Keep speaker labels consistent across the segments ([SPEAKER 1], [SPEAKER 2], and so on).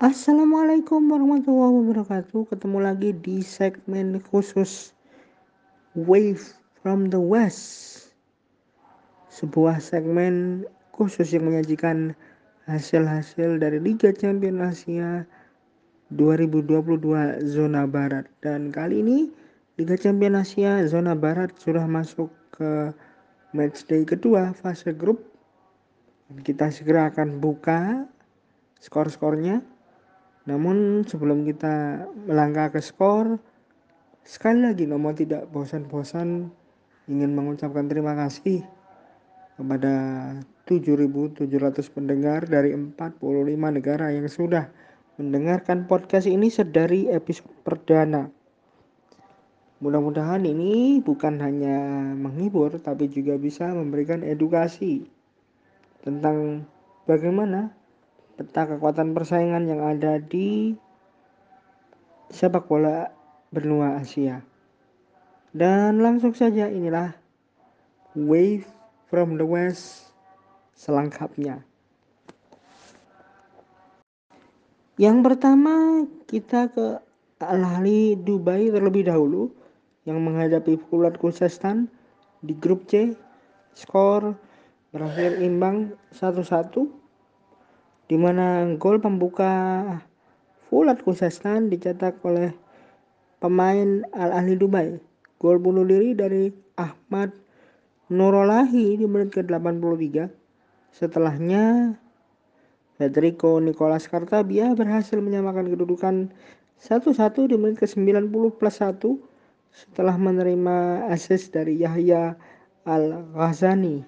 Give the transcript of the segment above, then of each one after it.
[SPEAKER 1] Assalamualaikum warahmatullahi wabarakatuh. Ketemu lagi di segmen khusus Wave from the West. Sebuah segmen khusus yang menyajikan hasil-hasil dari Liga Champions Asia 2022 zona barat. Dan kali ini Liga Champions Asia zona barat sudah masuk ke matchday kedua fase grup. Kita segera akan buka skor-skornya namun sebelum kita melangkah ke skor, sekali lagi Nomo tidak bosan-bosan ingin mengucapkan terima kasih kepada 7.700 pendengar dari 45 negara yang sudah mendengarkan podcast ini sedari episode perdana. Mudah-mudahan ini bukan hanya menghibur tapi juga bisa memberikan edukasi tentang bagaimana peta kekuatan persaingan yang ada di sepak bola benua Asia. Dan langsung saja inilah Wave from the West selengkapnya. Yang pertama kita ke Al Ahly Dubai terlebih dahulu yang menghadapi Fulat Kusestan di grup C. Skor berakhir imbang 1-1 di mana gol pembuka Fulat Kusestan dicetak oleh pemain Al Ahli Dubai. Gol bunuh diri dari Ahmad Nurolahi di menit ke-83. Setelahnya Federico Nicolas Kartabia berhasil menyamakan kedudukan 1-1 di menit ke-90 plus 1 setelah menerima assist dari Yahya Al-Ghazani.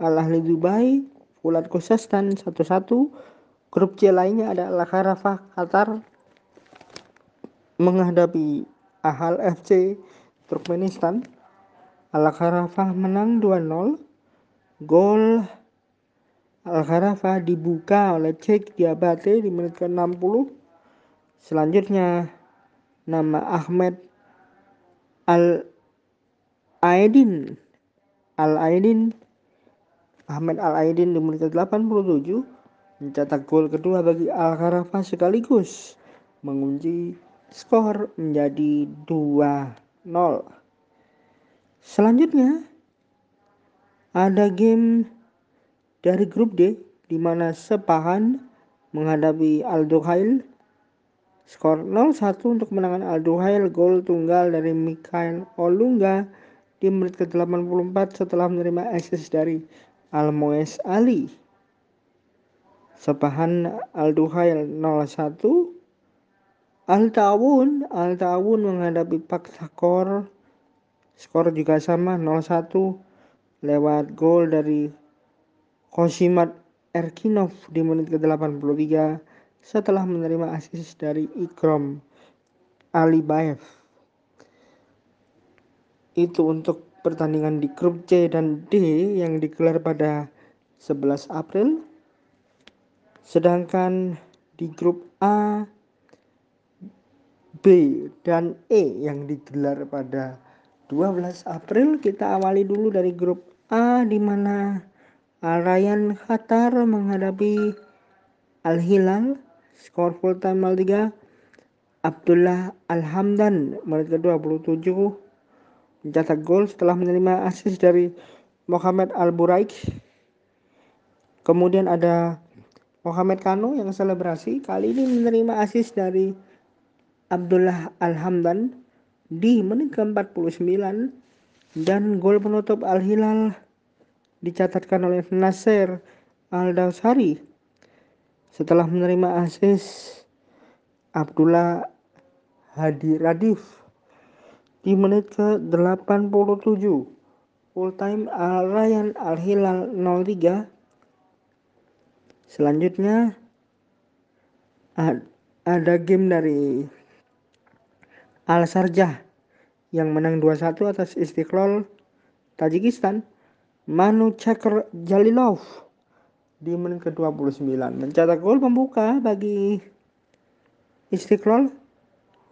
[SPEAKER 1] Al Ahli Dubai Fulat Khuzestan satu-satu. Grup C lainnya ada Al Qatar menghadapi Ahal FC Turkmenistan. Al Kharafah menang 2-0. Gol Al Kharafah dibuka oleh Cek Diabate di menit ke-60. Selanjutnya nama Ahmed Al Aidin Al Aidin Ahmed Al-Aidin di menit ke-87 mencetak gol kedua bagi Al-Kharafah sekaligus mengunci skor menjadi 2-0. Selanjutnya ada game dari grup D di mana Sepahan menghadapi Al Duhail skor 0-1 untuk kemenangan Al Duhail gol tunggal dari Mikhail Olunga di menit ke-84 setelah menerima assist dari Almoes Ali. Sepahan Al-Duhail 01. Al-Tawun, Al-Tawun menghadapi Pak Sakor. Skor juga sama 0-1 lewat gol dari Kosimat Erkinov di menit ke-83 setelah menerima asis dari Ikrom Alibayev. Itu untuk pertandingan di grup C dan D yang digelar pada 11 April. Sedangkan di grup A, B, dan E yang digelar pada 12 April kita awali dulu dari grup A di mana Al Rayyan Qatar menghadapi Al Hilal skor full time 3 Abdullah Alhamdan menit ke-27 mencetak gol setelah menerima asis dari Mohamed Al Buraik. Kemudian ada Mohamed Kano yang selebrasi. Kali ini menerima asis dari Abdullah Alhamdan di menit ke-49 dan gol penutup Al Hilal dicatatkan oleh Nasir Al Dawsari setelah menerima asis Abdullah Hadi Radif di menit ke-87 full time Al Rayyan Al Hilal 03 selanjutnya ada game dari Al Sarjah yang menang 2-1 atas Istiqlal Tajikistan. Manu Chakr Jalilov di menit ke-29 mencetak gol pembuka bagi Istiqlal.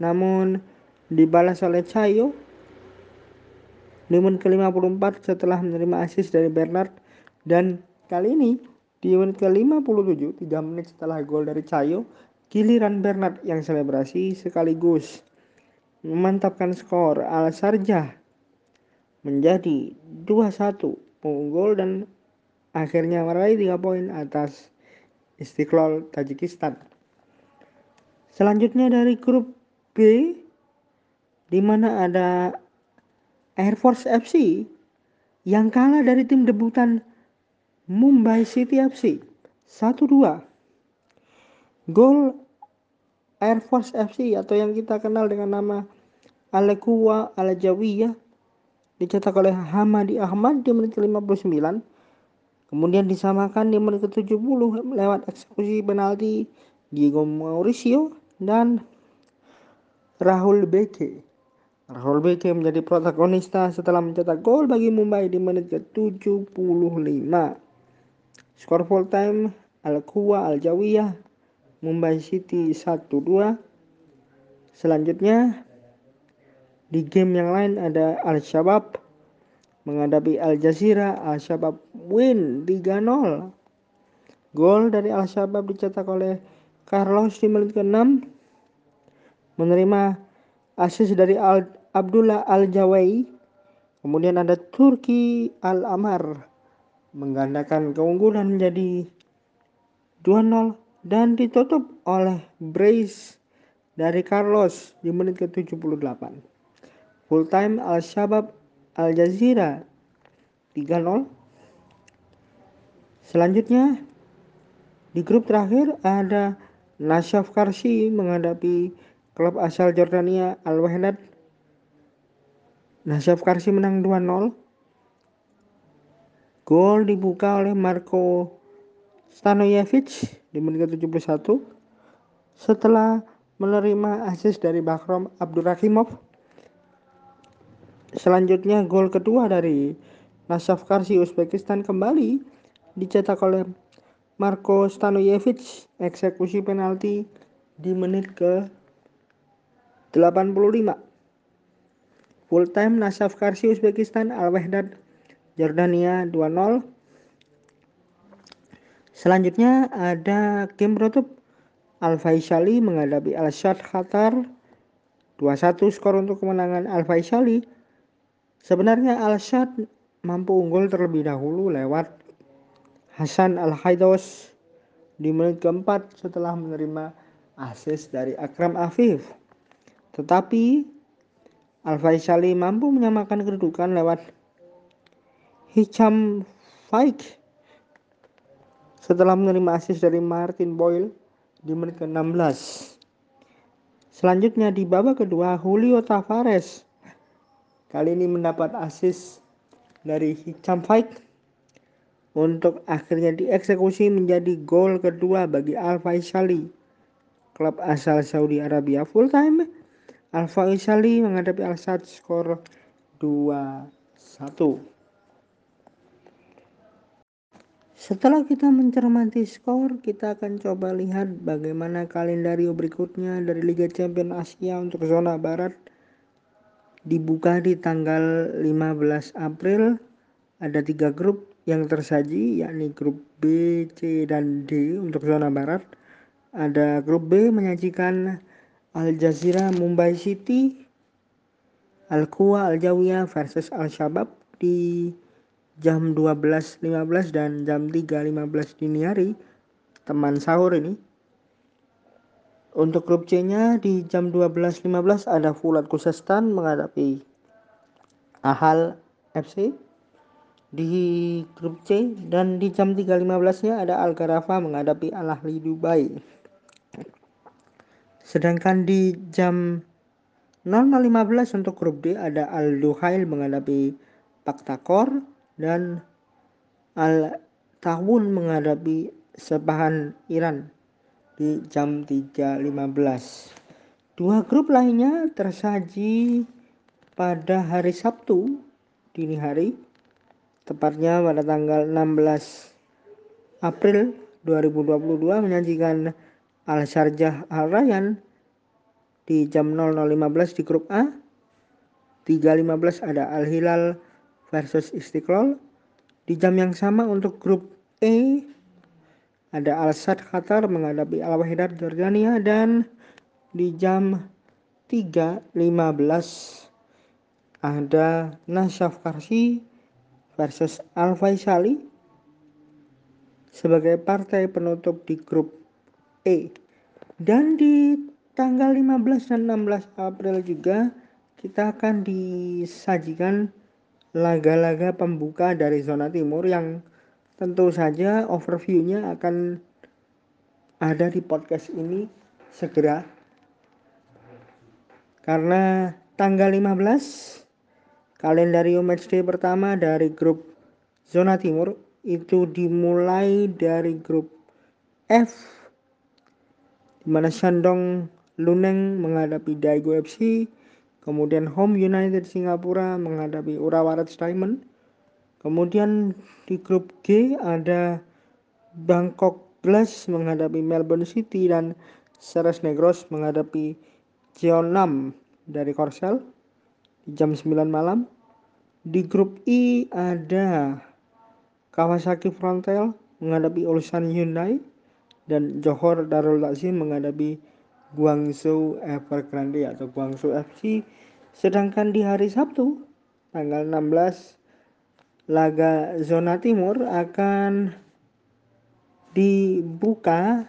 [SPEAKER 1] Namun dibalas oleh Cayo di menit ke-54 setelah menerima asis dari Bernard dan kali ini Di menit ke-57, 3 menit setelah gol dari Cayo, giliran Bernard yang selebrasi sekaligus memantapkan skor Al Sarjah menjadi 2-1 unggul dan akhirnya meraih 3 poin atas Istiqlal Tajikistan. Selanjutnya dari grup B di mana ada Air Force FC yang kalah dari tim debutan Mumbai City FC 1-2. Gol Air Force FC atau yang kita kenal dengan nama Alekuwa Alajawiyah dicetak oleh Hamadi Ahmad di menit ke-59. Kemudian disamakan di menit ke-70 lewat eksekusi penalti Diego Mauricio dan Rahul Beke. Rahul Beke menjadi protagonista setelah mencetak gol bagi Mumbai di menit ke-75. Skor full time Al-Quwa Al-Jawiyah Mumbai City 1-2. Selanjutnya di game yang lain ada Al-Shabab menghadapi Al Jazeera. Al-Shabab win 3-0. Gol dari Al-Shabab dicetak oleh Carlos di menit ke-6 menerima asis dari Al Abdullah Al-Jawai. Kemudian ada Turki Al-Amar menggandakan keunggulan menjadi 2-0 dan ditutup oleh brace dari Carlos di menit ke-78. Full time Al-Shabab Al Jazeera 3-0. Selanjutnya di grup terakhir ada Nashaf Karsi menghadapi klub asal Jordania Al Wahdat. Nashaf Karsi menang 2-0 Gol dibuka oleh Marco Stanojevic di menit ke-71 setelah menerima asis dari Bakrom Abdurrahimov. Selanjutnya gol kedua dari Nasaf Karsi Uzbekistan kembali dicetak oleh Marco Stanojevic eksekusi penalti di menit ke 85. Full time Nasaf Karsi Uzbekistan Al-Wahdat Jordania 2-0. Selanjutnya ada game penutup Al Faisali menghadapi Al Shad Qatar 2-1 skor untuk kemenangan Al Faisali. Sebenarnya Al Shad mampu unggul terlebih dahulu lewat Hasan Al Haidos di menit keempat setelah menerima asis dari Akram Afif. Tetapi Al Faisali mampu menyamakan kedudukan lewat Hicham Faik setelah menerima asis dari Martin Boyle di menit ke-16. Selanjutnya di babak kedua Julio Tavares kali ini mendapat asis dari Hicham Faik untuk akhirnya dieksekusi menjadi gol kedua bagi Al Faisali klub asal Saudi Arabia full time Al Faisali menghadapi Al Sadd skor 2-1 Setelah kita mencermati skor, kita akan coba lihat bagaimana kalendario berikutnya dari Liga Champions Asia untuk zona barat. Dibuka di tanggal 15 April, ada tiga grup yang tersaji, yakni grup B, C, dan D untuk zona barat. Ada grup B menyajikan Al Jazeera Mumbai City, Al Quwa Al Jawiyah versus Al Shabab di jam 12.15 dan jam 3.15 dini hari teman sahur ini untuk grup C-nya di jam 12.15 ada Fulat Kusestan menghadapi Ahal FC di grup C dan di jam 3.15-nya ada Al Garafa menghadapi Al Ahli Dubai. Sedangkan di jam 00.15 untuk grup D ada Al Duhail menghadapi Paktakor dan Al-Tawun menghadapi Sepahan Iran di jam 3.15. Dua grup lainnya tersaji pada hari Sabtu dini hari, tepatnya pada tanggal 16 April 2022 menyajikan Al Sharjah Al Rayyan di jam 00.15 di grup A. 3.15 ada Al Hilal versus Istiqlal. Di jam yang sama untuk grup E ada Al Sadd Qatar menghadapi Al Wahidar Jordania dan di jam 3.15 ada Nasyaf Karsi versus Al Faisali sebagai partai penutup di grup E. Dan di tanggal 15 dan 16 April juga kita akan disajikan laga-laga pembuka dari zona timur yang tentu saja overviewnya akan ada di podcast ini segera karena tanggal 15 kalendarium matchday pertama dari grup zona timur itu dimulai dari grup F di mana Shandong Luneng menghadapi Daegu FC Kemudian Home United Singapura menghadapi Urawa Reds Diamond. Kemudian di grup G ada Bangkok Glass menghadapi Melbourne City dan Ceres Negros menghadapi Jeonnam dari Korsel di jam 9 malam. Di grup I ada Kawasaki Frontale menghadapi Ulsan Hyundai dan Johor Darul Takzim menghadapi Guangzhou Evergrande atau Guangzhou FC. Sedangkan di hari Sabtu tanggal 16 laga zona timur akan dibuka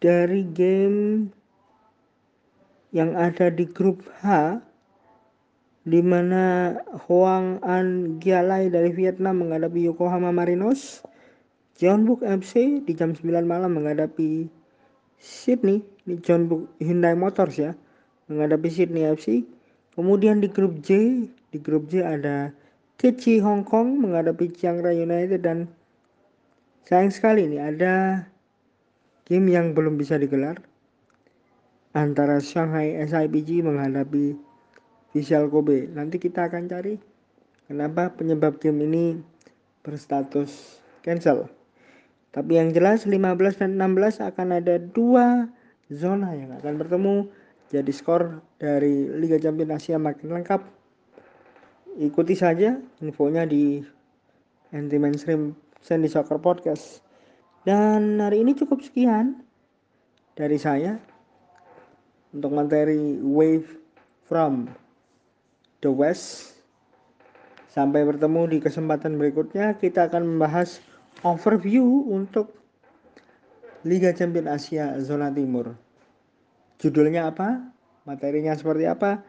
[SPEAKER 1] dari game yang ada di grup H di mana Hoang An Gialai dari Vietnam menghadapi Yokohama Marinos, Jeonbuk FC di jam 9 malam menghadapi Sydney di John Book Hyundai Motors ya menghadapi Sydney FC. Kemudian di grup J, di grup J ada Kechi Hong Kong menghadapi Chiang Rai United dan sayang sekali ini ada game yang belum bisa digelar antara Shanghai SIPG menghadapi Visual Kobe. Nanti kita akan cari kenapa penyebab game ini berstatus cancel. Tapi yang jelas 15 dan 16 akan ada dua zona yang akan bertemu. Jadi skor dari Liga Champions Asia makin lengkap. Ikuti saja infonya di Anti Mainstream Sandy Soccer Podcast. Dan hari ini cukup sekian dari saya untuk materi Wave from the West. Sampai bertemu di kesempatan berikutnya kita akan membahas overview untuk Liga Champions Asia Zona Timur. Judulnya apa? Materinya seperti apa?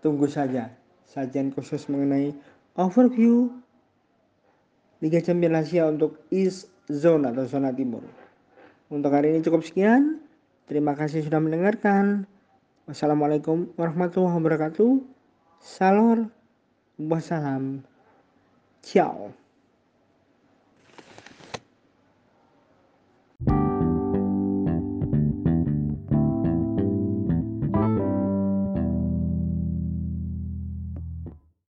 [SPEAKER 1] Tunggu saja sajian khusus mengenai overview Liga Champions Asia untuk East Zone atau zona timur. Untuk hari ini cukup sekian. Terima kasih sudah mendengarkan. Wassalamualaikum warahmatullahi wabarakatuh. Salor. Wassalam. Ciao.